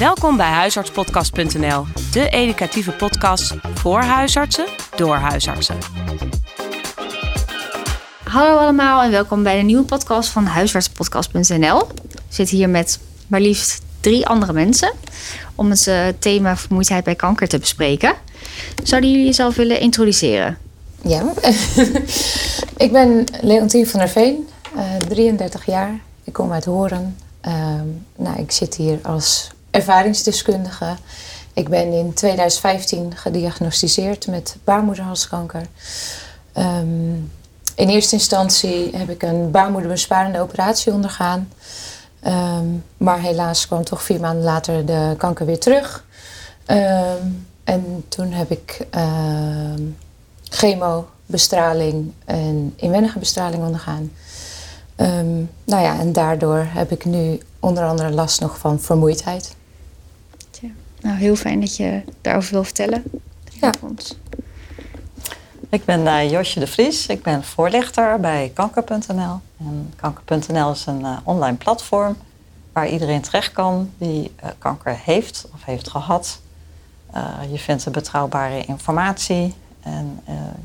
Welkom bij huisartspodcast.nl, de educatieve podcast voor huisartsen door huisartsen. Hallo allemaal en welkom bij de nieuwe podcast van huisartspodcast.nl. We zitten hier met maar liefst drie andere mensen om het eh, thema vermoeidheid bij kanker te bespreken. Zouden jullie jezelf willen introduceren? Ja, ik ben Leontien van der Veen, uh, 33 jaar. Ik kom uit Horen. Ehm, nou, ik zit hier als ervaringsdeskundige. Ik ben in 2015 gediagnosticeerd met baarmoederhalskanker. Ehm, in eerste instantie heb ik een baarmoederbesparende operatie ondergaan. Ehm, maar helaas kwam toch vier maanden later de kanker weer terug. en toen heb ik chemo, bestraling en inwendige bestraling ondergaan. Nou ja, en daardoor heb ik nu onder andere last nog van vermoeidheid. Nou, heel fijn dat je daarover wil vertellen. Ja. Ik ben uh, Josje de Vries. Ik ben voorlichter bij kanker.nl. En kanker.nl is een uh, online platform waar iedereen terecht kan die uh, kanker heeft of heeft gehad. je vindt er betrouwbare informatie en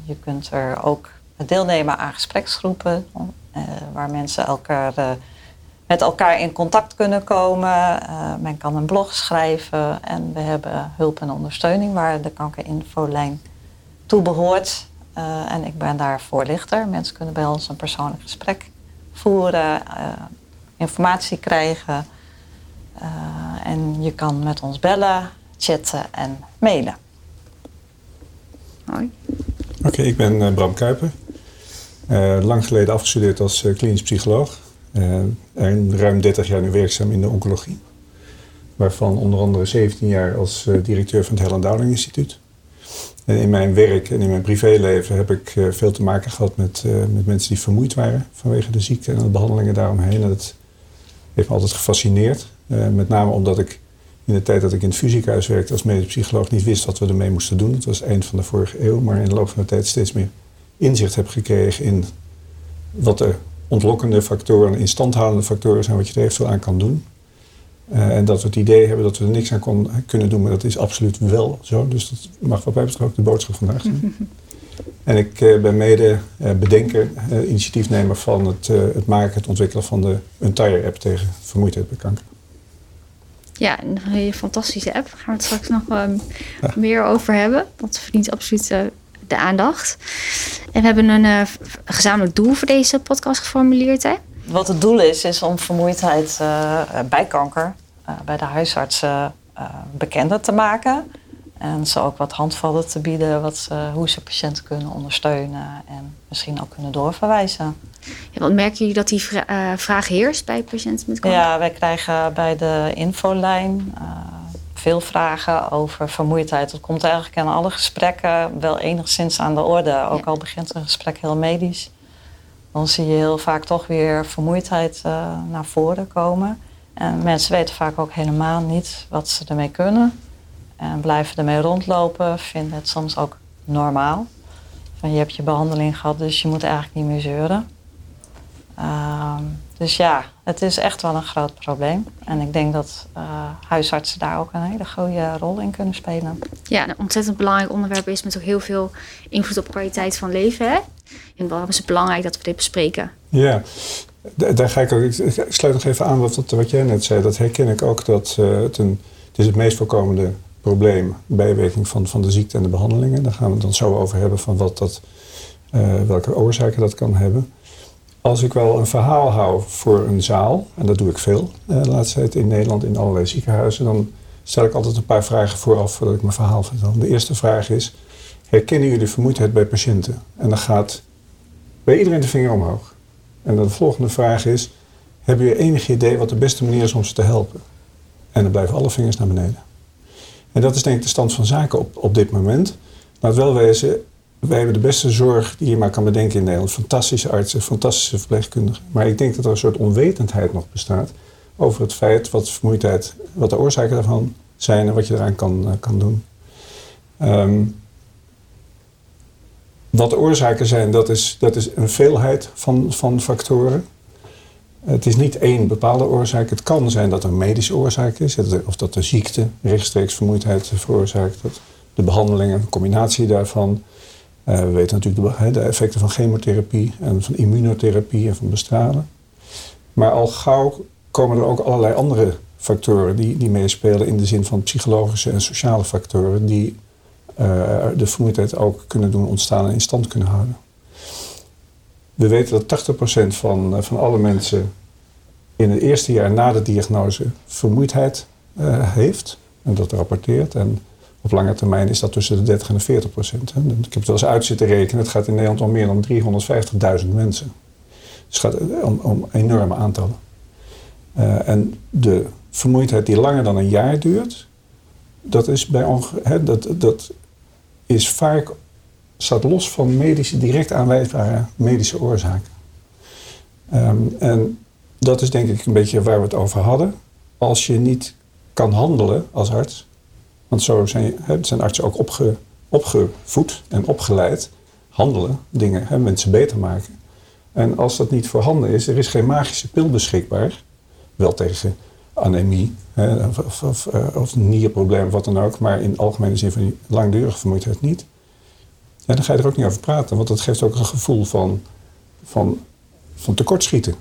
je kunt er ook deelnemen aan gespreksgroepen waar mensen elkaar met elkaar in contact kunnen komen. Uh, men kan een blog schrijven en we hebben hulp en ondersteuning waar de kankerinfolijn toe behoort. Uh, en ik ben daar voorlichter. Mensen kunnen bij ons een persoonlijk gesprek voeren, uh, informatie krijgen. en je kan met ons bellen, chatten en mailen. Hoi. Oké, okay, ik ben Bram Kuiper. lang geleden afgestudeerd als klinisch psycholoog. Uh, en ruim 30 jaar nu werkzaam in de oncologie. Waarvan onder andere 17 jaar als uh, directeur van het Helen Dowling Instituut. En in mijn werk en in mijn privéleven heb ik uh, veel te maken gehad met, met mensen die vermoeid waren vanwege de ziekte en de behandelingen daaromheen. En dat heeft me altijd gefascineerd. met name omdat ik in de tijd dat ik in het fysiehuis werkte als medisch psycholoog niet wist wat we ermee moesten doen. Het was eind van de vorige eeuw, maar in de loop van de tijd steeds meer inzicht heb gekregen in wat er ontlokkende factoren, instandhoudende factoren zijn wat je er eventueel aan kan doen. Uh, en dat we het idee hebben dat we er niks aan kon, kunnen doen, maar dat is absoluut wel zo. Dus dat mag wat mij betreft ook de boodschap vandaag zijn. en ik uh, ben mede uh, bedenker, initiatiefnemer van het, het maken, het ontwikkelen van de Untyre app tegen vermoeidheid bij kanker. Ja, een hele fantastische app. Daar gaan we het straks nog um, ja. meer over hebben. Dat verdient absoluut de aandacht. En we hebben een uh, gezamenlijk doel voor deze podcast geformuleerd. Hè? Wat het doel is, is om vermoeidheid uh, bij kanker uh, bij de huisartsen bekender te maken. En ze ook wat handvatten te bieden wat ze, hoe ze patiënten kunnen ondersteunen en misschien ook kunnen doorverwijzen. Ja, want merken jullie dat die vra vraag heerst bij patiënten met kanker? Ja, wij krijgen bij de infolijn veel vragen over vermoeidheid. Dat komt eigenlijk in alle gesprekken wel enigszins aan de orde. Ook al begint een gesprek heel medisch. Dan zie je heel vaak toch weer vermoeidheid uh, naar voren komen. En mensen weten vaak ook helemaal niet wat ze ermee kunnen. En blijven ermee rondlopen, vinden het soms ook normaal. Van je hebt je behandeling gehad, dus je moet eigenlijk niet meer zeuren. Uh, dus ja, het is echt wel een groot probleem. En ik denk dat uh, huisartsen daar ook een hele goede rol in kunnen spelen. Ja, een ontzettend belangrijk onderwerp is met ook heel veel invloed op kwaliteit van leven. Hè? En waarom is het belangrijk dat we dit bespreken? Ja, daar ga ik ook. Ik sluit nog even aan wat, wat jij net zei. Dat herken ik ook dat uh, het, een, het is het meest voorkomende probleem, bijwerking van, van de ziekte en de behandelingen. Daar gaan we het dan zo over hebben van wat dat, uh, welke oorzaken dat kan hebben als ik wel een verhaal hou voor een zaal, en dat doe ik veel eh, de laatste tijd in Nederland in allerlei ziekenhuizen, dan stel ik altijd een paar vragen vooraf voordat ik mijn verhaal vertel. De eerste vraag is: herkennen jullie vermoeidheid bij patiënten? En dan gaat bij iedereen de vinger omhoog. En dan de volgende vraag is: hebben jullie enig idee wat de beste manier is om ze te helpen? En dan blijven alle vingers naar beneden. En dat is denk ik de stand van zaken op, op dit moment. Laat wel wezen, wij hebben de beste zorg die je maar kan bedenken in Nederland. Fantastische artsen, fantastische verpleegkundigen. Maar ik denk dat er een soort onwetendheid nog bestaat over het feit wat vermoeidheid, wat de oorzaken daarvan zijn en wat je eraan kan, uh, kan doen. Um, wat de oorzaken zijn, dat is, dat is een veelheid van, van factoren. Het is niet één bepaalde oorzaak. Het kan zijn dat er medische oorzaak is, of dat de ziekte rechtstreeks vermoeidheid veroorzaakt. Dat de behandelingen, een combinatie daarvan. Uh, we weten natuurlijk de, effecten van chemotherapie en van immunotherapie en van bestralen. Maar al gauw komen er ook allerlei andere factoren die, die meespelen in de zin van psychologische en sociale factoren die uh, de vermoeidheid ook kunnen doen ontstaan en in stand kunnen houden. We weten dat 80% van, uh, van alle mensen in het eerste jaar na de diagnose vermoeidheid heeft en dat rapporteert. En op lange termijn is dat tussen de 30 en de 40 procent. Ik heb het wel eens uit zitten rekenen. Het gaat in Nederland om meer dan 350.000 mensen. Dus het gaat om, om enorme aantallen. Uh, en de vermoeidheid die langer dan een jaar duurt, dat is, bij onge dat, dat is vaak staat los van medische, direct aanwijsbare medische oorzaken. Um, en dat is denk ik een beetje waar we het over hadden. Als je niet kan handelen als arts, want zo zijn, zijn artsen ook opge, opgevoed en opgeleid, handelen, dingen, hè, mensen beter maken. En als dat niet voorhanden is, er is geen magische pil beschikbaar, wel tegen anemie hè, of, of, eh, of nierprobleem of wat dan ook, maar in algemene zin van langdurige vermoeidheid niet. Ja, dan ga je er ook niet over praten, want dat geeft ook een gevoel van, van, van tekortschieten.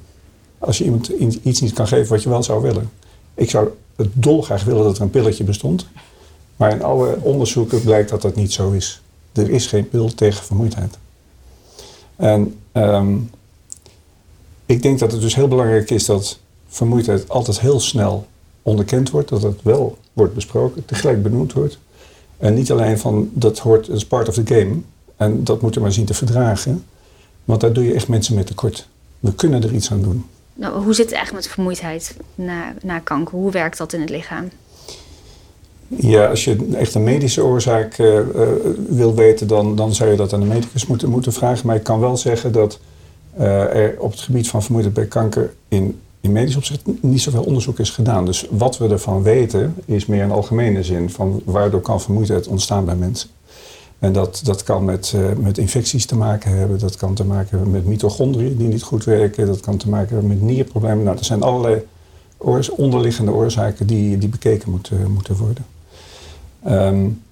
Als je iemand iets niet kan geven wat je wel zou willen. Ik zou het dolgraag willen dat er een pilletje bestond. Maar in alle onderzoeken blijkt dat dat niet zo is. Er is geen pil tegen vermoeidheid. En um, ik denk dat het dus heel belangrijk is dat vermoeidheid altijd heel snel onderkend wordt. Dat het wel wordt besproken, tegelijk benoemd wordt. En niet alleen van dat hoort als part of the game. En dat moeten we maar zien te verdragen. Want daar doe je echt mensen mee tekort. We kunnen er iets aan doen. Nou, hoe zit het eigenlijk met vermoeidheid na, na kanker? Hoe werkt dat in het lichaam? Ja, als je echt een medische oorzaak uh, uh, wil weten, dan, dan zou je dat aan de medicus moeten, moeten vragen. Maar ik kan wel zeggen dat uh, er op het gebied van vermoeidheid bij kanker in, in medisch opzicht niet zoveel onderzoek is gedaan. Dus wat we ervan weten is meer in algemene zin van waardoor kan vermoeidheid ontstaan bij mensen. En dat, dat kan met, met infecties te maken hebben, dat kan te maken hebben met mitochondriën die niet goed werken, dat kan te maken hebben met nierproblemen. Nou, er zijn allerlei onderliggende oorzaken die, die bekeken moeten, moeten worden. Um,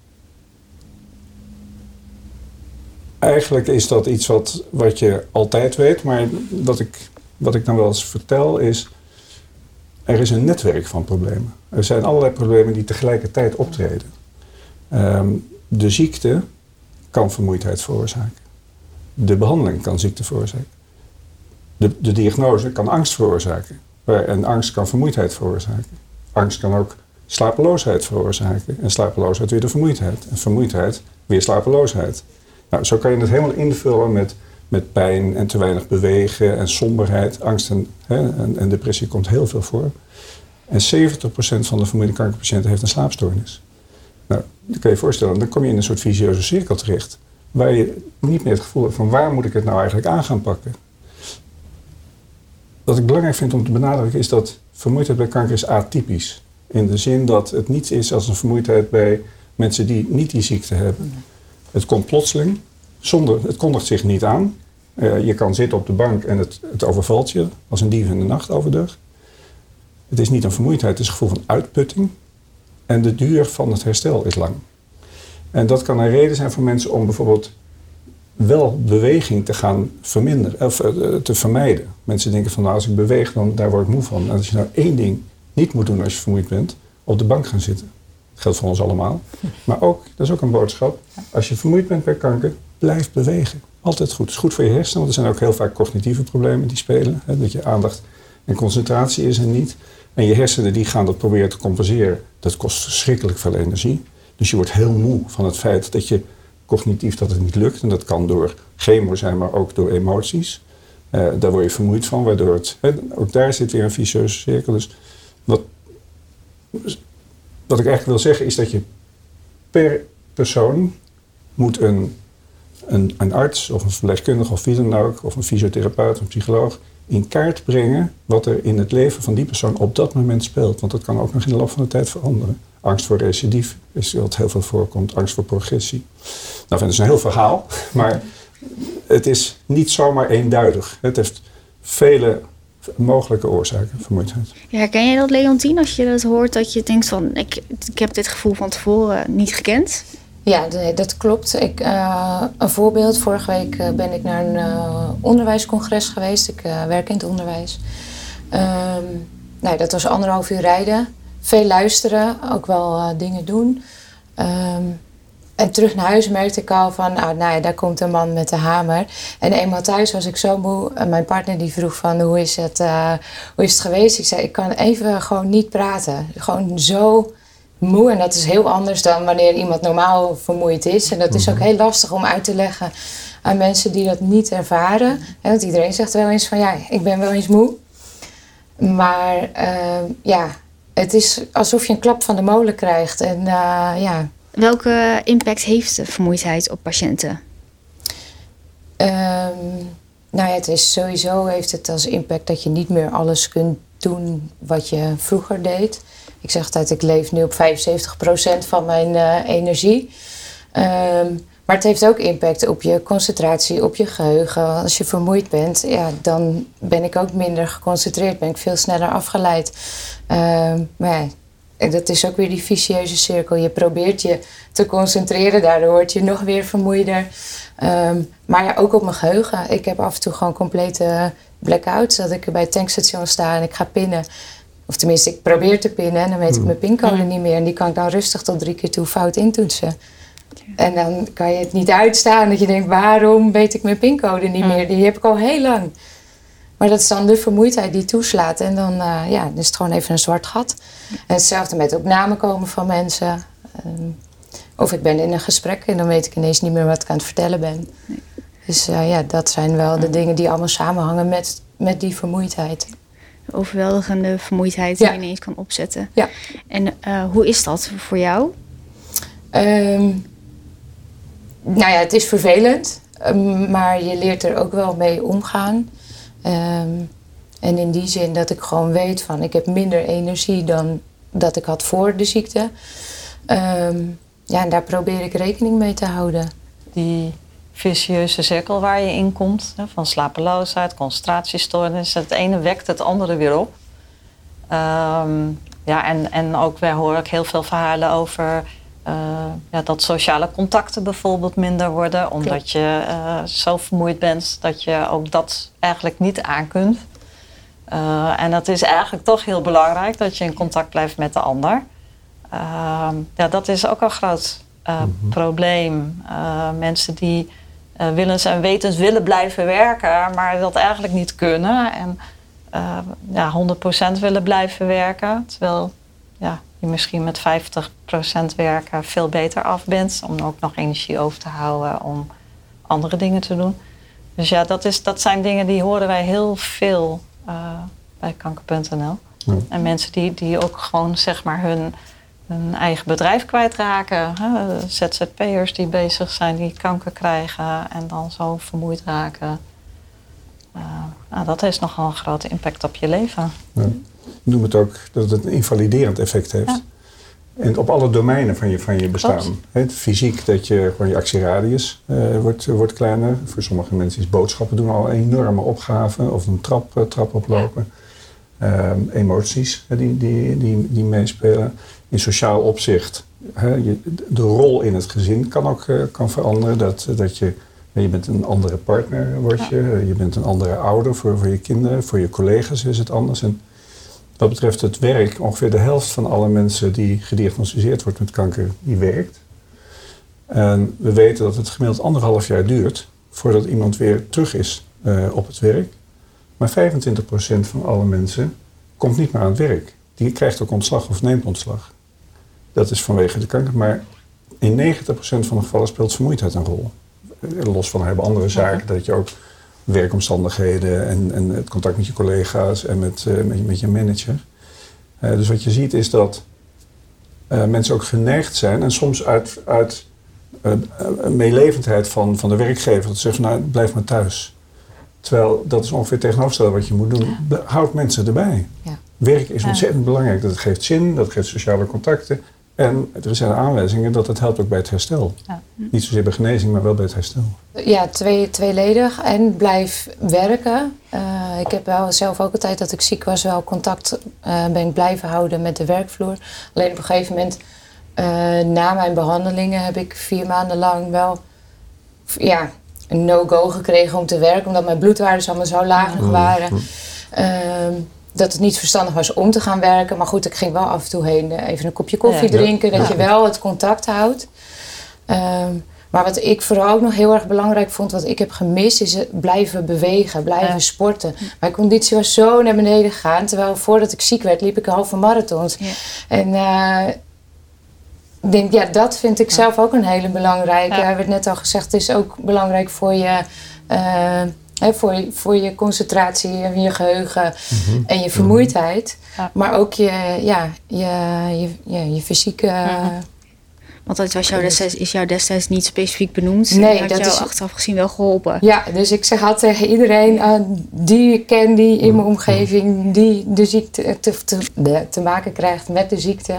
eigenlijk is dat iets wat, wat je altijd weet, maar wat ik, wat ik dan wel eens vertel is, er is een netwerk van problemen. Er zijn allerlei problemen die tegelijkertijd optreden. Um, de ziekte kan vermoeidheid veroorzaken. De behandeling kan ziekte veroorzaken. De, de diagnose kan angst veroorzaken. En angst kan vermoeidheid veroorzaken. Angst kan ook slapeloosheid veroorzaken. En slapeloosheid weer de vermoeidheid. En vermoeidheid weer slapeloosheid. Nou, zo kan je het helemaal invullen met, met pijn en te weinig bewegen en somberheid. Angst en, hè, en, en depressie komt heel veel voor. En 70% van de vermoeide kankerpatiënten heeft een slaapstoornis. Nou, dan kan je je voorstellen, dan kom je in een soort visieuze cirkel terecht. Waar je niet meer het gevoel hebt van waar moet ik het nou eigenlijk aan gaan pakken. Wat ik belangrijk vind om te benadrukken is dat vermoeidheid bij kanker is atypisch. In de zin dat het niets is als een vermoeidheid bij mensen die niet die ziekte hebben. Het komt plotseling, zonder, het kondigt zich niet aan. Uh, je kan zitten op de bank en het, het overvalt je als een dief in de nacht overdag. Het is niet een vermoeidheid, het is een gevoel van uitputting. En de duur van het herstel is lang. En dat kan een reden zijn voor mensen om bijvoorbeeld wel beweging te gaan verminderen, of uh, te vermijden. Mensen denken van nou, als ik beweeg, dan daar word ik moe van. En als je nou één ding niet moet doen als je vermoeid bent, op de bank gaan zitten. Dat geldt voor ons allemaal. Maar ook, dat is ook een boodschap, als je vermoeid bent bij kanker, blijf bewegen. Altijd goed. Het is goed voor je hersenen, want er zijn ook heel vaak cognitieve problemen die spelen. Hè, dat je aandacht en concentratie is en niet. En je hersenen die gaan dat proberen te compenseren. Dat kost verschrikkelijk veel energie. Dus je wordt heel moe van het feit dat je cognitief dat het niet lukt. En dat kan door chemo zijn, maar ook door emoties. Uh, daar word je vermoeid van, waardoor het... Ook daar zit weer een vicieuze cirkel. Dus wat, wat ik eigenlijk wil zeggen is dat je per persoon moet een, een, een arts of een verpleegkundige of wie dan ook... of een fysiotherapeut een psycholoog in kaart brengen wat er in het leven van die persoon op dat moment speelt. Want dat kan ook nog in de loop van de tijd veranderen. Angst voor recidief is wat heel veel voorkomt, angst voor progressie. Nou, dat is een heel verhaal, maar het is niet zomaar eenduidig. Het heeft vele mogelijke oorzaken, vermoeidheid. Ja, herken jij dat, Leontien, als je dat hoort, dat je denkt van, ik, ik heb dit gevoel van tevoren niet gekend? Ja, dat klopt. Ik, uh, een voorbeeld, vorige week uh, ben ik naar een uh, onderwijscongres geweest. Ik werk in het onderwijs. Um, nou, dat was anderhalf uur rijden. Veel luisteren, ook wel dingen doen. Um, en terug naar huis merkte ik al van, nou, nou ja, daar komt een man met de hamer. En eenmaal thuis was ik zo moe. En mijn partner die vroeg van, hoe is het, hoe is het geweest? Ik zei, ik kan even gewoon niet praten. Gewoon zo moe. En dat is heel anders dan wanneer iemand normaal vermoeid is. En dat is ook heel lastig om uit te leggen aan mensen die dat niet ervaren. Want iedereen zegt wel eens van, ja, ik ben wel eens moe. Maar uh, ja, het is alsof je een klap van de molen krijgt. En uh, ja Welke impact heeft de vermoeidheid op patiënten? Um, nou ja, het is sowieso heeft het als impact dat je niet meer alles kunt doen wat je vroeger deed. Ik zeg altijd, ik leef nu op 75% van mijn uh, energie. Um, maar het heeft ook impact op je concentratie, op je geheugen. Als je vermoeid bent, ja, dan ben ik ook minder geconcentreerd, ben ik veel sneller afgeleid. Um, maar ja, dat is ook weer die vicieuze cirkel. Je probeert je te concentreren, daardoor word je nog weer vermoeider. Um, maar ja, ook op mijn geheugen. Ik heb af en toe gewoon complete blackouts. Dat ik bij het tankstation sta en ik ga pinnen. Of tenminste, ik probeer te pinnen en dan weet ik hmm. mijn pincode niet meer. En die kan ik dan rustig tot drie keer toe fout intoetsen. En dan kan je het niet uitstaan dat je denkt, waarom weet ik mijn pincode niet meer? Die heb ik al heel lang. Maar dat is dan de vermoeidheid die toeslaat. En dan, uh, ja, dan is het gewoon even een zwart gat. En hetzelfde met opname komen van mensen. Um, of ik ben in een gesprek en dan weet ik ineens niet meer wat ik aan het vertellen ben. Nee. Dus uh, ja, dat zijn wel de dingen die allemaal samenhangen met, met die vermoeidheid. De overweldigende vermoeidheid die je ineens kan opzetten. Ja. En uh, hoe is dat voor jou? Um, nou ja, het is vervelend. Um, maar je leert er ook wel mee omgaan. Um, en in die zin dat ik gewoon weet van ik heb minder energie dan dat ik had voor de ziekte. Um, ja, en daar probeer ik rekening mee te houden. Die vicieuze cirkel waar je in komt, van slapeloosheid, concentratiestoornis, het ene wekt het andere weer op. Um, ja, en, en ook wij horen ook heel veel verhalen over uh, ja, dat sociale contacten bijvoorbeeld minder worden, omdat je uh, zo vermoeid bent dat je ook dat eigenlijk niet aan kunt. Uh, en dat is eigenlijk toch heel belangrijk dat je in contact blijft met de ander. ja, dat is ook een groot mm probleem. mensen die willens en wetens willen blijven werken, maar dat eigenlijk niet kunnen. En ja, 100% willen blijven werken, terwijl ja, je misschien met 50% werken veel beter af bent. Om ook nog energie over te houden om andere dingen te doen. Dus ja, dat, is, dat zijn dingen die horen wij heel veel uh, bij kanker.nl. Ja. En mensen die, die ook gewoon zeg maar hun, hun eigen bedrijf kwijtraken. Hè? ZZP'ers die bezig zijn, die kanker krijgen en dan zo vermoeid raken. Uh, nou, dat heeft nogal een grote impact op je leven. Ja noem het ook dat het een invaliderend effect heeft. Ja. En op alle domeinen van je, van je bestaan. Het fysiek, dat je gewoon je actieradius uh, wordt, wordt kleiner. Voor sommige mensen is boodschappen doen al een enorme opgave. Of een trap, uh, trap oplopen. Ja. Um, emoties die, die, die, die meespelen. In sociaal opzicht. je, de rol in het gezin kan ook uh, kan veranderen. Dat, dat je, je bent een andere partner, word je. Ja. Je bent een andere ouder voor, voor je kinderen. Voor je collega's is het anders. En, wat betreft het werk, ongeveer de helft van alle mensen die gediagnosticeerd wordt met kanker, die werkt. En we weten dat het gemiddeld anderhalf jaar duurt voordat iemand weer terug is uh, op het werk. Maar 25% van alle mensen komt niet meer aan het werk. Die krijgt ook ontslag of neemt ontslag. Dat is vanwege de kanker. Maar in 90% van de gevallen speelt vermoeidheid een rol. Los van hebben andere zaken, dat je ook werkomstandigheden en, en het contact met je collega's en met, uh, met, met, je manager. Uh, dus wat je ziet is dat uh, mensen ook geneigd zijn en soms uit, uit meelevendheid van, van de werkgever dat ze zeggen, nou blijf maar thuis. Terwijl dat is ongeveer tegenovergestelde wat je moet doen. Ja. Houd mensen erbij. Ja. Werk is ontzettend belangrijk. Dat geeft zin, dat geeft sociale contacten. En er zijn aanwijzingen dat het helpt ook bij het herstel. Ja. Niet zozeer bij genezing, maar wel bij het herstel. Ja, twee, tweeledig. En blijf werken. Eh, ik heb wel zelf ook altijd dat ik ziek was, wel contact eh, ben blijven houden met de werkvloer. Alleen op een gegeven moment, eh, na mijn behandelingen, heb ik vier maanden lang wel ja, een no-go gekregen om te werken, omdat mijn bloedwaarden allemaal zo laag nog waren. Ehm, dat het niet verstandig was om te gaan werken. Maar goed, ik ging wel af en toe heen eh, even een kopje koffie Ja. drinken. Dat Ja. je wel het contact houdt. Ehm, maar wat ik vooral ook nog heel erg belangrijk vond, wat ik heb gemist, is het blijven bewegen, blijven sporten. Mijn conditie was zo naar beneden gegaan. Terwijl voordat ik ziek werd, liep ik een halve marathon. Ja. En eh, ik denk, ja, dat vind ik zelf ook een hele belangrijke. Er werd net al gezegd, het is ook belangrijk voor je, eh, hè, voor je, voor je concentratie en je geheugen en je vermoeidheid. Ja. Maar ook je, ja, je, je, je, je fysieke... Want dat was jou destijds, is jou destijds niet specifiek benoemd. Nee, had dat jou is- achteraf gezien wel geholpen. Ja, dus ik zeg altijd tegen iedereen eh, die ik ken, die in mijn omgeving, die de ziekte te, te, te maken krijgt met de ziekte.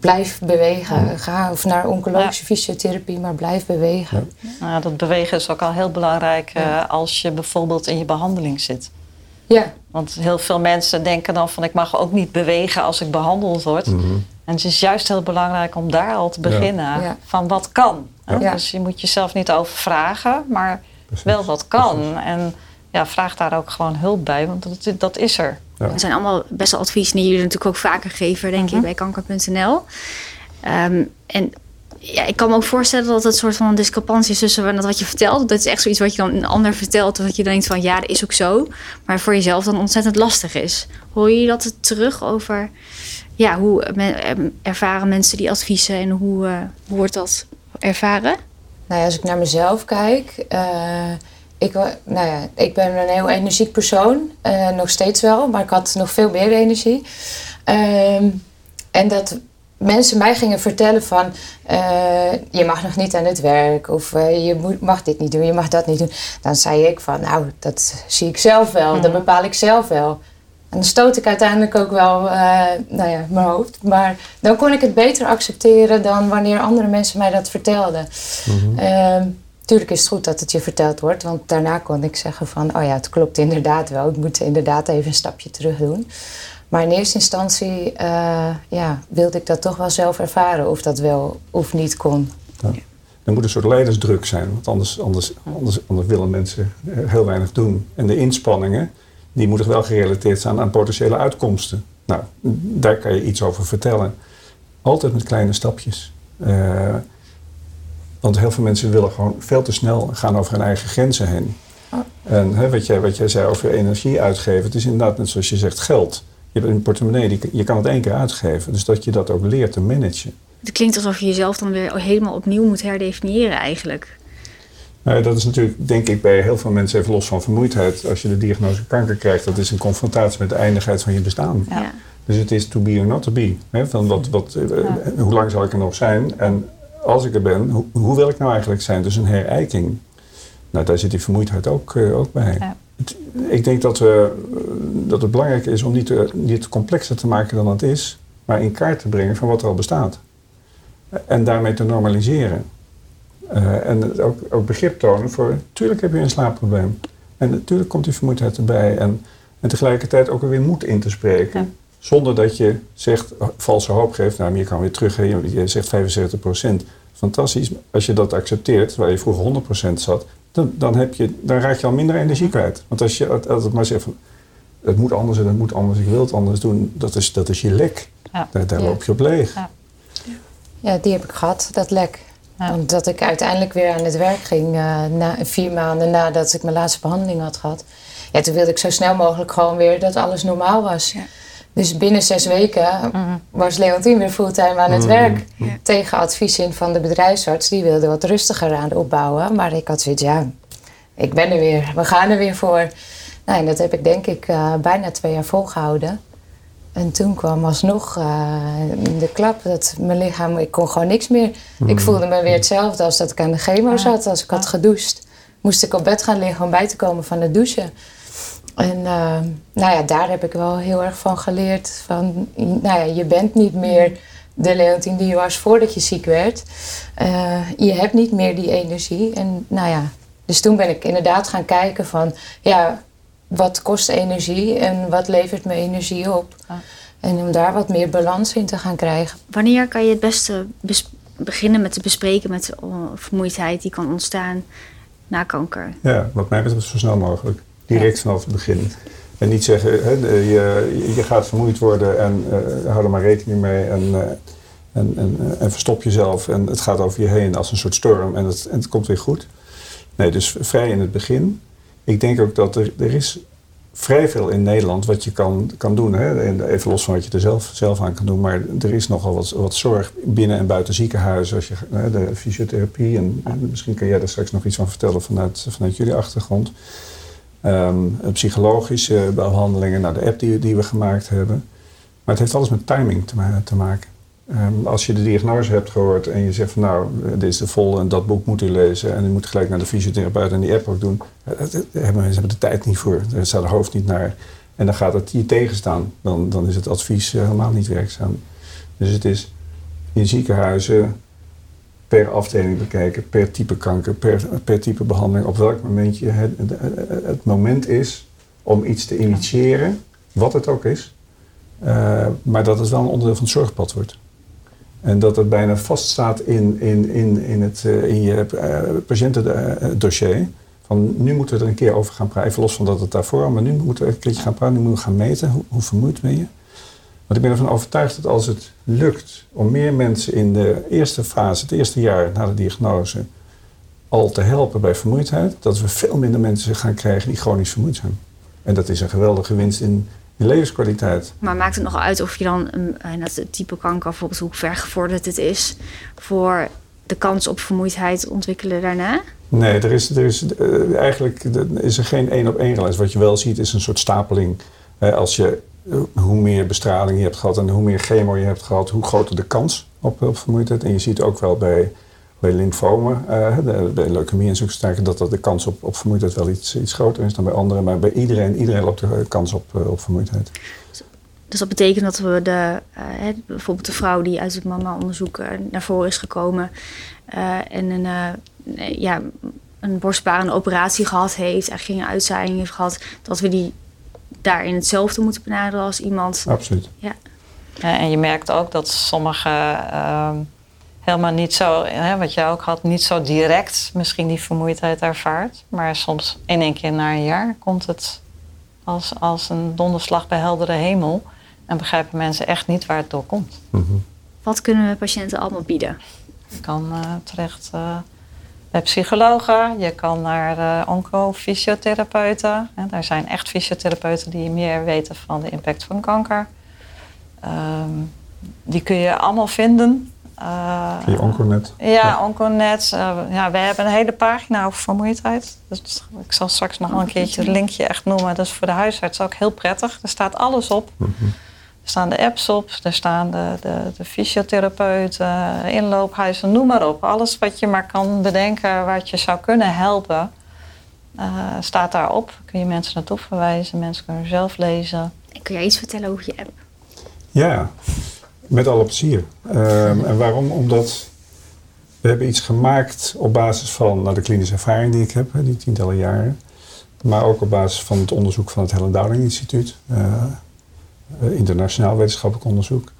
Blijf bewegen. Ga of naar oncologische fysiotherapie, maar blijf bewegen. Nou, dat bewegen is ook al heel belangrijk eh, Ja. als je bijvoorbeeld in je behandeling zit. Ja, Want heel veel mensen denken dan van ik mag ook niet bewegen als ik behandeld word. Mhm. En het is juist heel belangrijk om daar al te beginnen. Ja. Van wat kan. Ja. Dus je moet jezelf niet overvragen, maar Precies. wel wat kan. En ja, vraag daar ook gewoon hulp bij, want dat, dat is er. Ja. Zijn allemaal best wel adviezen die jullie natuurlijk ook vaker geven, denk ik, bij kanker.nl. Ehm, en ja, ik kan me ook voorstellen dat het een soort van een discrepantie is tussen wat je vertelt. Dat is echt zoiets wat je dan een ander vertelt. Dat je denkt van ja, dat is ook zo. Maar voor jezelf dan ontzettend lastig is. Hoor je dat terug over ja, hoe men- ervaren mensen die adviezen en hoe, eh, hoe wordt dat ervaren? nou ja, als ik naar mezelf kijk. eh, ik, nou ja, ik ben een heel energiek persoon. eh, nog steeds wel, maar ik had nog veel meer energie. Ehm, en dat mensen mij gingen vertellen van... eh, je mag nog niet aan het werk. Of eh, je moet, mag dit niet doen, je mag dat niet doen. Dan zei ik van, nou, dat zie ik zelf wel. Dat bepaal ik zelf wel. En dan stoot ik uiteindelijk ook wel eh, nou ja, mijn hoofd. Maar dan kon ik het beter accepteren dan wanneer andere mensen mij dat vertelden. Ehm, tuurlijk is het goed dat het je verteld wordt. Want daarna kon ik zeggen van... oh ja, het klopt inderdaad wel. Ik moet inderdaad even een stapje terug doen. Maar in eerste instantie eh, ja, wilde ik dat toch wel zelf ervaren. Of dat wel of niet kon. Er moet een soort leidersdruk zijn, want anders, anders, anders, anders willen mensen heel weinig doen. En de inspanningen, die moeten wel gerelateerd zijn aan potentiële uitkomsten. Nou, daar kan je iets over vertellen. Altijd met kleine stapjes. Eh, want heel veel mensen willen gewoon veel te snel gaan over hun eigen grenzen heen. Oh. En hè, wat, jij, wat jij zei over energie uitgeven, het is inderdaad net zoals je zegt geld. Je hebt een portemonnee, die, je kan het één keer uitgeven. Dus dat je dat ook leert te managen. Het klinkt alsof je jezelf dan weer helemaal opnieuw moet herdefiniëren eigenlijk. Nou ja, dat is natuurlijk, denk ik, bij heel veel mensen even los van vermoeidheid. Als je de diagnose kanker krijgt, dat is een confrontatie met de eindigheid van je bestaan. Ja. Ja. Dus het is to be or not to be. Hè? Van wat, wat, eh, Hoe lang zal ik er nog zijn? En als ik er ben, hoe, hoe wil ik nou eigenlijk zijn? Dus een herijking. Nou, daar zit die vermoeidheid ook, eh, ook bij. Ja. Het- ik denk dat, we, eh, dat het belangrijk is om niet, te, niet complexer te maken dan het is, maar in kaart te brengen van wat er al bestaat. En daarmee te normaliseren. Eh, en ook, ook begrip tonen voor, tuurlijk heb je een slaapprobleem. En natuurlijk komt die vermoeidheid erbij. En, en tegelijkertijd ook er weer moed in te spreken. Ja. Zonder dat je zegt, valse hoop geeft. Nou, je kan weer terug. Je, je zegt 75% Fantastisch. Als je dat accepteert, waar je vroeger 100% zat, dan, dan, heb je, dan raak je al minder energie kwijt. Want als je altijd maar zegt van, het moet anders en het moet anders, ik wil het anders doen, dat is, dat is je lek. Ja. Daar, daar Ja. loop je op leeg. Ja. Ja, die heb ik gehad, dat lek. Ja. Want dat ik uiteindelijk weer aan het werk ging eh, na, vier maanden nadat ik mijn laatste behandeling had gehad. Ja, toen wilde ik zo snel mogelijk gewoon weer dat alles normaal was. Dus binnen zes weken was Leontien weer fulltime aan het Mhm. werk. Ja. Tegen advies in van de bedrijfsarts. Die wilde wat rustiger aan opbouwen. Maar ik had zoiets, ja, ik ben er weer. We gaan er weer voor. Nou, en dat heb ik denk ik eh, bijna twee jaar volgehouden. En toen kwam alsnog eh, de klap dat mijn lichaam, ik kon gewoon niks meer. Ik voelde me weer hetzelfde als dat ik aan de chemo zat. Als ik had gedoucht, moest ik op bed gaan liggen om bij te komen van het douchen. En eh, nou ja, daar heb ik wel heel erg van geleerd. Van, nou ja, je bent niet meer de Leontien die je was voordat je ziek werd. Eh, je hebt niet meer die energie. En nou ja, dus toen ben ik inderdaad gaan kijken van, ja, wat kost energie en wat levert me energie op? En om daar wat meer balans in te gaan krijgen. Wanneer kan je het beste beginnen met te bespreken met vermoeidheid die kan ontstaan na kanker? Ja, wat mij betreft zo snel mogelijk. Direct vanaf het begin. En niet zeggen, hè, je, je gaat vermoeid worden en uh, hou er maar rekening mee en, uh, en, en, en, verstop jezelf en het gaat over je heen als een soort storm en het, en het komt weer goed. Nee, dus vrij in het begin. Ik denk ook dat er, er is vrij veel in Nederland wat je kan, kan doen. Hè? Even los van wat je er zelf, zelf aan kan doen. Maar er is nogal wat, wat zorg binnen en buiten ziekenhuizen. Als je, hè, de fysiotherapie. En, en, misschien kan jij daar straks nog iets van vertellen vanuit, vanuit jullie achtergrond. Um, psychologische behandelingen. Nou, de app die, we gemaakt hebben. Maar het heeft alles met timing te, te maken. Um, als je de diagnose hebt gehoord en je zegt van nou, dit is de vol en dat boek moet u lezen en u moet gelijk naar de fysiotherapeut en die app ook doen, dat, hebben mensen hebben de tijd niet voor, daar staat het hoofd niet naar. En dan gaat het je tegenstaan, dan, dan is het advies eh, helemaal niet werkzaam. Dus het is in ziekenhuizen per afdeling bekijken, per type kanker, per, per type behandeling, op welk moment je het, het moment is om iets te initiëren, wat het ook is, uh, maar dat het wel een onderdeel van het zorgpad wordt. En dat het bijna vaststaat in, in, in, in, het, uh, in je uh, patiëntendossier. Van nu moeten we er een keer over gaan praten. Even los van dat het daarvoor, maar nu moeten we een keertje gaan praten. Nu moeten we gaan meten. Hoe, hoe vermoeid ben je? Want ik ben ervan overtuigd dat als het lukt om meer mensen in de eerste fase, het eerste jaar na de diagnose, al te helpen bij vermoeidheid, dat we veel minder mensen gaan krijgen die chronisch vermoeid zijn. En dat is een geweldige winst in je levenskwaliteit. Maar maakt het nog uit of je dan een, het type kanker, bijvoorbeeld hoe ver gevorderd het is, voor de kans op vermoeidheid ontwikkelen daarna? Nee, er is, er is uh, eigenlijk is er geen één op één relatie. Wat je wel ziet is een soort stapeling. Uh, als je, hoe meer bestraling je hebt gehad en hoe meer chemo je hebt gehad, hoe groter de kans op, op vermoeidheid. En je ziet ook wel bij bij lymfomen, bij leukemie en zulke dat, dat de kans op, op vermoeidheid wel iets, iets groter is dan bij anderen. Maar bij iedereen, iedereen loopt de kans op, uh, op vermoeidheid. Dus dat betekent dat we de, uh, bijvoorbeeld de vrouw die uit het mama-onderzoek naar voren is gekomen en een, ja, een operatie gehad heeft, eigenlijk geen uitzaaiing heeft gehad, dat we die daarin hetzelfde moeten benaderen als iemand. Absoluut. Ja. en je merkt ook dat sommige ehm, helemaal niet zo, hè, wat jij ook had, niet zo direct misschien die vermoeidheid ervaart. Maar soms in één keer na een jaar komt het als, als een donderslag bij heldere hemel. En begrijpen mensen echt niet waar het door komt. Mhm. Wat kunnen we patiënten allemaal bieden? Je kan uh, terecht uh, bij psychologen, je kan naar uh, oncofysiotherapeuten. Daar zijn echt fysiotherapeuten die meer weten van de impact van kanker. Um, die kun je allemaal vinden uh, Via Onconet? Ja, ja. Onconet. Uh, ja, wij hebben een hele pagina over vermoeidheid. Dus ik zal straks nog een keertje het linkje echt noemen. Dat is voor de huisarts ook heel prettig. Er staat alles op. Mm -hmm. Er staan de apps op, er staan de, de, de fysiotherapeuten, inloophuizen, noem maar op. Alles wat je maar kan bedenken wat je zou kunnen helpen, uh, staat daarop. Kun je mensen naartoe verwijzen, mensen kunnen zelf lezen. kun jij iets vertellen over je app? Ja, met alle plezier. Um, en waarom? Omdat we hebben iets gemaakt op basis van nou, de klinische ervaring die ik heb, die tientallen jaren. Maar ook op basis van het onderzoek van het Helen Dowling Instituut. Uh, internationaal wetenschappelijk onderzoek.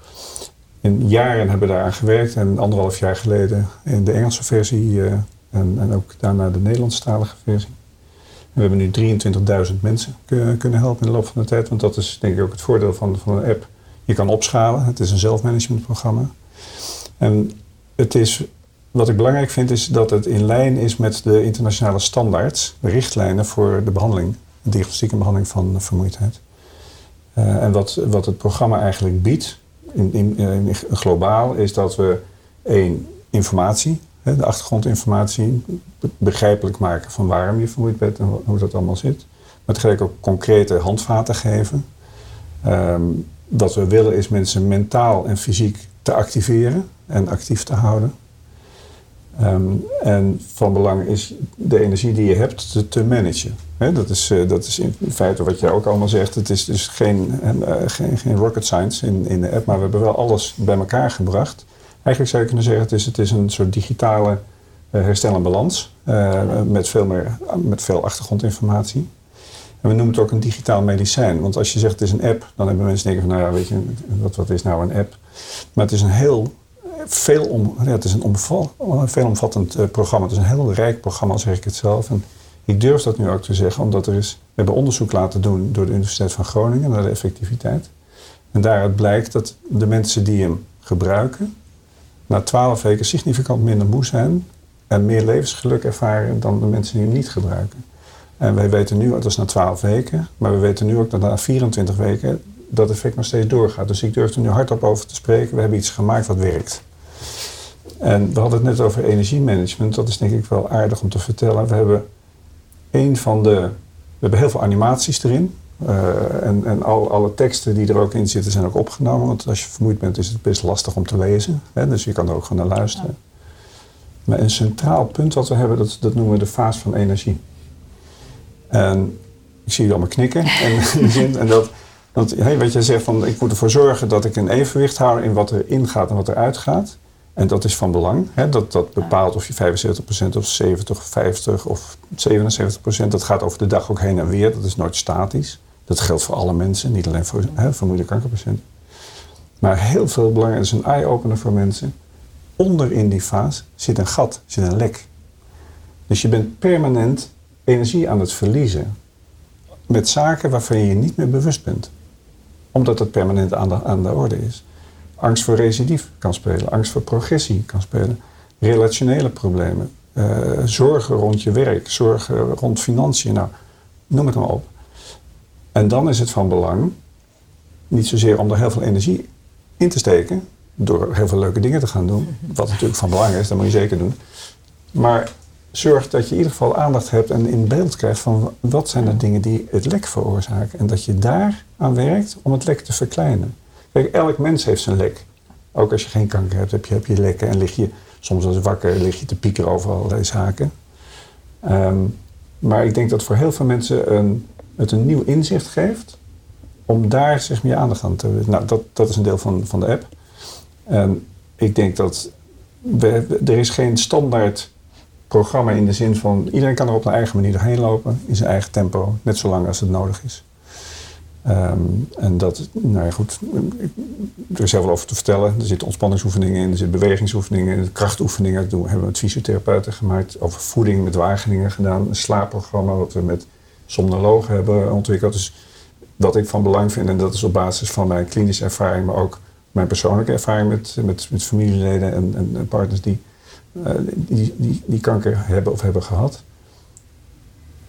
In jaren hebben we daaraan gewerkt en anderhalf jaar geleden in de Engelse versie uh, en, en, ook daarna de Nederlandstalige versie. We hebben nu 23.000 mensen kunnen helpen in de loop van de tijd, want dat is denk ik ook het voordeel van, van een app je kan opschalen. Het is een zelfmanagementprogramma. En het is, wat ik belangrijk vind, is dat het in lijn is met de internationale standaards, de richtlijnen voor de behandeling, de diagnostiek en behandeling van vermoeidheid. Uh, en wat, wat het programma eigenlijk biedt, in, in, globaal, is dat we één, informatie, hè, de achtergrondinformatie, begrijpelijk maken van waarom je vermoeid bent en hoe dat allemaal zit. Maar tegelijk ook concrete handvaten geven. Um, wat we willen is mensen mentaal en fysiek te activeren en actief te houden. Um, en van belang is de energie die je hebt te, te managen. Dat, is, eh, dat is in feite wat jij ook allemaal zegt. Het is dus geen, eh, geen, geen rocket science in, in de app, maar we hebben wel alles bij elkaar gebracht. Eigenlijk zou je kunnen zeggen, het is, het is een soort digitale uh, herstel en balans. met, veel meer, met veel achtergrondinformatie. En we noemen het ook een digitaal medicijn. Want als je zegt het is een app, dan hebben mensen denken van nou ja, weet je, wat, wat is nou een app? Maar het is een heel veel om, het is een omval, veelomvattend uh, programma. Het is een heel rijk programma, zeg ik het zelf. En ik durf dat nu ook te zeggen, omdat er is, we hebben onderzoek laten doen door de Universiteit van Groningen naar de effectiviteit. En daaruit blijkt dat de mensen die hem gebruiken, na twaalf weken significant minder moe zijn en meer levensgeluk ervaren dan de mensen die hem niet gebruiken. En wij weten nu, dat is na 12 weken, maar we weten nu ook dat na 24 weken dat effect nog steeds doorgaat. Dus ik durf er nu hardop over te spreken. We hebben iets gemaakt wat werkt. En we hadden het net over energiemanagement. Dat is denk ik wel aardig om te vertellen. We hebben een van de. We hebben heel veel animaties erin. Uh, en en al, alle teksten die er ook in zitten zijn ook opgenomen. Want als je vermoeid bent is het best lastig om te lezen. Hè? Dus je kan er ook gewoon naar luisteren. Maar een centraal punt wat we hebben, dat, dat noemen we de fase van energie. En ik zie je allemaal knikken. En, en dat, want hey, wat jij zegt van ik moet ervoor zorgen dat ik een evenwicht hou in wat er ingaat en wat er uitgaat. En dat is van belang. Hè? Dat, dat bepaalt of je 75% of 70 of 50 of 77%. Dat gaat over de dag ook heen en weer. Dat is nooit statisch. Dat geldt voor alle mensen, niet alleen voor hè, vermoeide kankerpatiënten. Maar heel veel belangrijk, dat is een eye-opener voor mensen. Onder in die fase zit een gat, zit een lek. Dus je bent permanent energie aan het verliezen. Met zaken waarvan je je niet meer bewust bent. Omdat het permanent aan de, aan de orde is. Angst voor recidief kan spelen, angst voor progressie kan spelen, relationele problemen, uh, zorgen rond je werk, zorgen rond financiën, nou, noem het maar op. En dan is het van belang, niet zozeer om er heel veel energie in te steken, door heel veel leuke dingen te gaan doen, wat natuurlijk van belang is, dat moet je zeker doen. Maar zorg dat je in ieder geval aandacht hebt en in beeld krijgt van wat zijn de dingen die het lek veroorzaken. En dat je daar aan werkt om het lek te verkleinen. Kijk, elk mens heeft zijn lek. Ook als je geen kanker hebt, heb je, heb je lekken en lig je soms als wakker lig je te piekeren over allerlei zaken. Um, maar ik denk dat voor heel veel mensen een, het een nieuw inzicht geeft om daar zich meer aandacht aan te. Nou, dat, dat is een deel van, van de app. En ik denk dat er is geen standaard programma in de zin van iedereen kan er op een eigen manier doorheen lopen in zijn eigen tempo, net zolang als het nodig is. Um, en dat, nou ja, goed, er is heel veel over te vertellen. Er zitten ontspanningsoefeningen in, er zitten bewegingsoefeningen in, krachtoefeningen. Dat doen, hebben we met fysiotherapeuten gemaakt. Over voeding met Wageningen gedaan. Een slaapprogramma wat we met somnologen hebben ontwikkeld. Dus wat ik van belang vind, en dat is op basis van mijn klinische ervaring, maar ook mijn persoonlijke ervaring met, met, met familieleden en, partners uh, die, die, die kanker hebben of hebben gehad.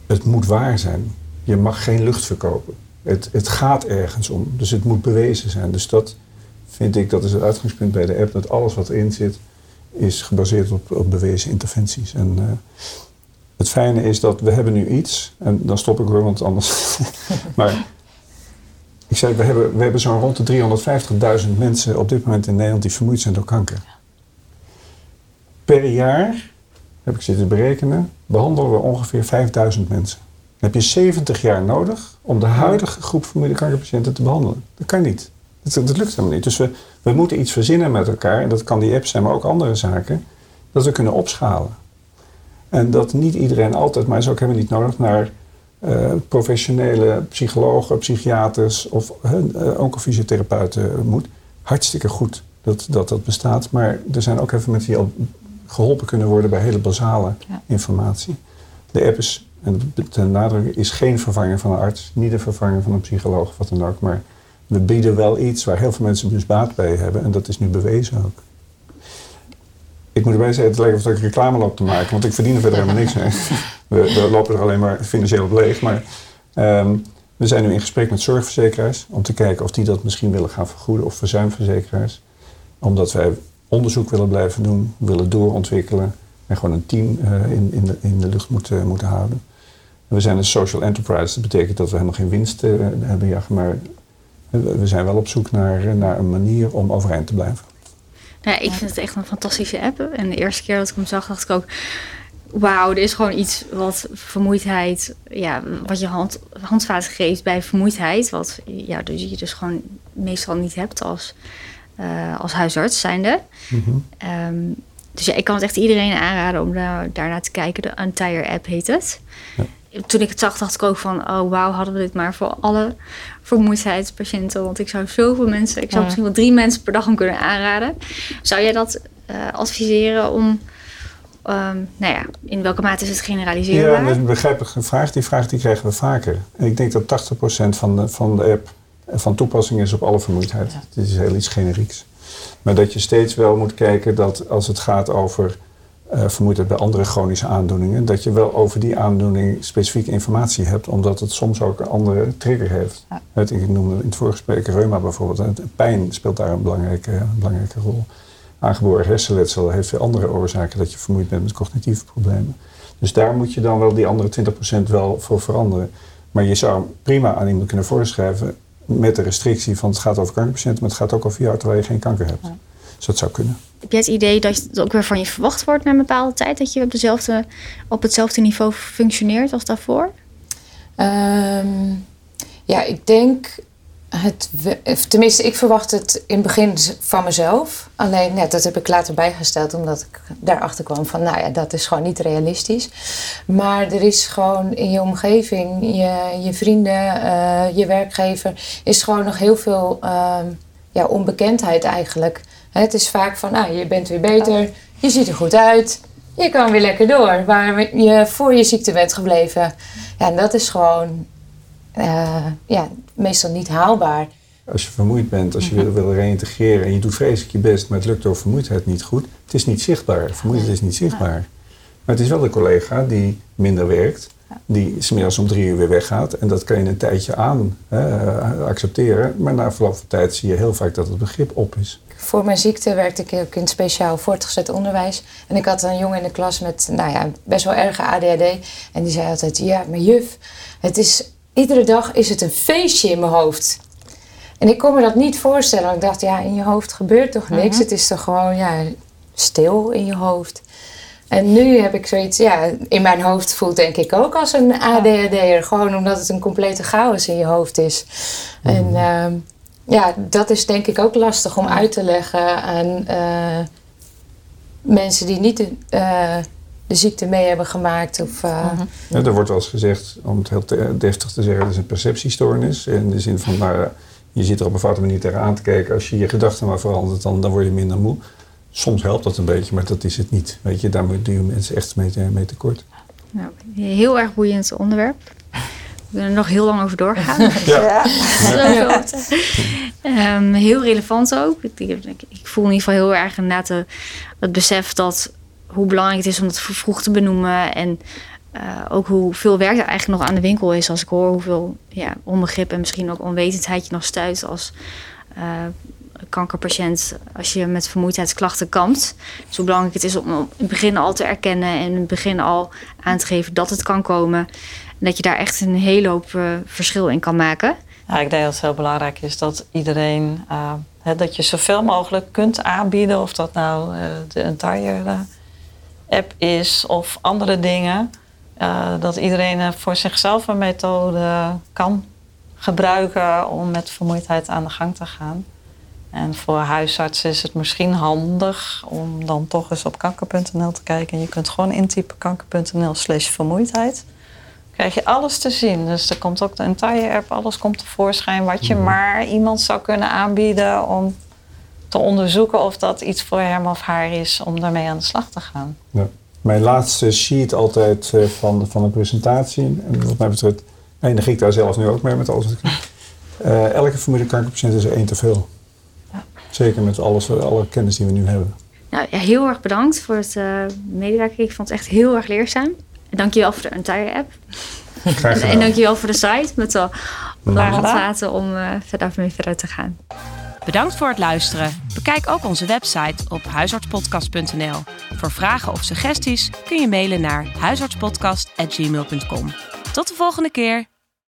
Het moet waar zijn. Je mag geen lucht verkopen. Het, het gaat ergens om, dus het moet bewezen zijn. Dus dat vind ik, dat is het uitgangspunt bij de app, dat alles wat erin zit, is gebaseerd op, op bewezen interventies. En uh, het fijne is dat we hebben nu iets, en dan stop ik hoor, want anders. maar ik zei, we hebben, we hebben zo'n rond de 350.000 mensen op dit moment in Nederland die vermoeid zijn door kanker. Per jaar, heb ik zitten berekenen, behandelen we ongeveer 5000 mensen heb je 70 jaar nodig om de huidige groep vermoeide kankerpatiënten te behandelen. Dat kan niet. Dat, dat lukt helemaal niet. Dus we, we moeten iets verzinnen met elkaar, en dat kan die app zijn, maar ook andere zaken, dat we kunnen opschalen. En dat niet iedereen altijd, maar is ook helemaal niet nodig, naar uh, professionele psychologen, psychiaters of uh, oncofysiotherapeuten moet. Hartstikke goed dat, dat dat bestaat, maar er zijn ook even mensen die al geholpen kunnen worden bij hele basale ja. informatie. De app is en ten nadruk is geen vervanger van een arts, niet een vervanger van een psycholoog of wat dan ook. Maar we bieden wel iets waar heel veel mensen dus baat bij hebben. En dat is nu bewezen ook. Ik moet erbij zeggen, het lijkt of ik reclame loop te maken, want ik verdien er verder helemaal niks mee. We, we, lopen er alleen maar financieel op leeg. Maar um, we zijn nu in gesprek met zorgverzekeraars om te kijken of die dat misschien willen gaan vergoeden of verzuimverzekeraars. Omdat wij onderzoek willen blijven doen, willen doorontwikkelen en gewoon een team uh, in, in, de, in de lucht moeten, moeten houden. We zijn een social enterprise. Dat betekent dat we helemaal geen winst uh, hebben, ja, maar we zijn wel op zoek naar, naar een manier om overeind te blijven. Nou, ik vind het echt een fantastische app. En de eerste keer dat ik hem zag, dacht ik ook... wauw, er is gewoon iets wat vermoeidheid, ja, wat je hand, handvaten geeft bij vermoeidheid, wat ja, dus je dus gewoon meestal niet hebt als, uh, als huisarts zijnde. Mm dus ja, ik kan het echt iedereen aanraden om daar, daarnaar te kijken. De Entire app heet het. Ja. Toen ik het zag, dacht ik ook van... oh wauw, hadden we dit maar voor alle vermoeidheidspatiënten. Want ik zou zoveel mensen... ik zou misschien wel drie mensen per dag om kunnen aanraden. Zou jij dat uh, adviseren om... Um, nou ja, in welke mate is het generaliseerbaar? Ja, dat is een begrijpelijke vraag. Die vraag die krijgen we vaker. En ik denk dat 80% van de, van de app van toepassing is op alle vermoeidheid. Ja. Dit is heel iets generieks. Maar dat je steeds wel moet kijken dat als het gaat over uh, vermoeidheid bij andere chronische aandoeningen, dat je wel over die aandoening specifieke informatie hebt, omdat het soms ook een andere trigger heeft. Ja. Ik noemde in het vorige gesprek reuma bijvoorbeeld. Pijn speelt daar een belangrijke, belangrijke rol. Aangeboren hersenletsel heeft veel andere oorzaken dat je vermoeid bent met cognitieve problemen. Dus daar moet je dan wel die andere 20% wel voor veranderen. Maar je zou prima aan iemand kunnen voorschrijven met de restrictie van het gaat over kankerpatiënten, maar het gaat ook over jou terwijl je geen kanker hebt. Dus dat zou kunnen. Heb jij het idee dat het ook weer van je verwacht wordt na een bepaalde tijd? Dat je op, dezelfde, op hetzelfde niveau functioneert als daarvoor? Um, ja, ik denk het, tenminste, ik verwacht het in het begin van mezelf. Alleen, net, dat heb ik later bijgesteld, omdat ik daarachter kwam van, nou ja, dat is gewoon niet realistisch. Maar er is gewoon in je omgeving, je, je vrienden, uh, je werkgever, is gewoon nog heel veel uh, ja, onbekendheid eigenlijk. Het is vaak van, nou, je bent weer beter, je ziet er goed uit, je kan weer lekker door. Waar je voor je ziekte bent gebleven. Ja, en dat is gewoon uh, ja, meestal niet haalbaar. Als je vermoeid bent, als je wil, wil reïntegreren en je doet vreselijk je best, maar het lukt door vermoeidheid niet goed, het is niet zichtbaar. Vermoeidheid is niet zichtbaar. Maar het is wel de collega die minder werkt, die smiddags om drie uur weer weggaat. En dat kan je een tijdje aan hè, accepteren. Maar na verloop van tijd zie je heel vaak dat het begrip op is. Voor mijn ziekte werkte ik ook in het speciaal voortgezet onderwijs. En ik had een jongen in de klas met nou ja, best wel erge ADHD. En die zei altijd, ja, maar juf, het is iedere dag is het een feestje in mijn hoofd. En ik kon me dat niet voorstellen. Ik dacht, ja, in je hoofd gebeurt toch niks? Mhm. Het is toch gewoon ja, stil in je hoofd. En nu heb ik zoiets, ja, in mijn hoofd voelt denk ik ook als een ADHD'er. Gewoon omdat het een complete chaos in je hoofd is. Mhm. En uh, ja, dat is denk ik ook lastig om uit te leggen aan uh, mensen die niet uh, de ziekte mee hebben gemaakt. Of, uh... ja, er wordt wel eens gezegd, om het heel deftig te zeggen, dat is een perceptiestoornis. In de zin van, nou, je zit er op een foute manier tegenaan te kijken. Als je je gedachten maar verandert, dan, dan word je minder moe. Soms helpt dat een beetje, maar dat is het niet. Weet je, daar doen je mensen echt mee, mee tekort. Nou, heel erg boeiend onderwerp. We kunnen er nog heel lang over doorgaan. ja. ja. um, heel relevant ook. Ik, ik, ik, voel in ieder geval heel erg inderdaad het besef dat hoe belangrijk het is om het vroeg te benoemen. En uh, ook hoeveel werk er eigenlijk nog aan de winkel is. Als ik hoor hoeveel ja, onbegrip en misschien ook onwetendheid je nog stuit als uh, kankerpatiënt. Als je met vermoeidheidsklachten kampt. Dus hoe belangrijk het is om in het begin al te erkennen. En in het begin al aan te geven dat het kan komen. En dat je daar echt een hele hoop uh, verschil in kan maken. Ja, ik denk dat het heel belangrijk is dat iedereen... dat je zoveel mogelijk kunt aanbieden. Of dat nou de entire app is of andere dingen. Dat iedereen voor zichzelf een methode kan gebruiken om met vermoeidheid aan de gang te gaan. En voor huisartsen is het misschien handig om dan toch eens op kanker.nl te kijken. En je kunt gewoon intypen kanker.nl slash vermoeidheid. Dan krijg je alles te zien. Dus er komt ook de entire app, alles komt tevoorschijn wat je mhm. maar iemand zou kunnen aanbieden om te onderzoeken of dat iets voor hem of haar is om daarmee aan de slag te gaan. Ja. Mijn laatste sheet altijd uh, van, van de presentatie, en wat mij betreft eindig ik daar zelf nu ook mee met alles wat ik uh, Elke vermoede kankerpatiënt is er één te veel. Zeker met alles, alle kennis die we nu hebben. Nou, ja, heel erg bedankt voor het uh, medewerken. Ik vond het echt heel erg leerzaam. En dankjewel voor de entire app. Graag gedaan. En dankjewel voor de site met de handvaten om uh, verder mee verder te gaan. Bedankt voor het luisteren. Bekijk ook onze website op huisartspodcast.nl. Voor vragen of suggesties kun je mailen naar huisartspodcast.gmail.com. Tot de volgende keer.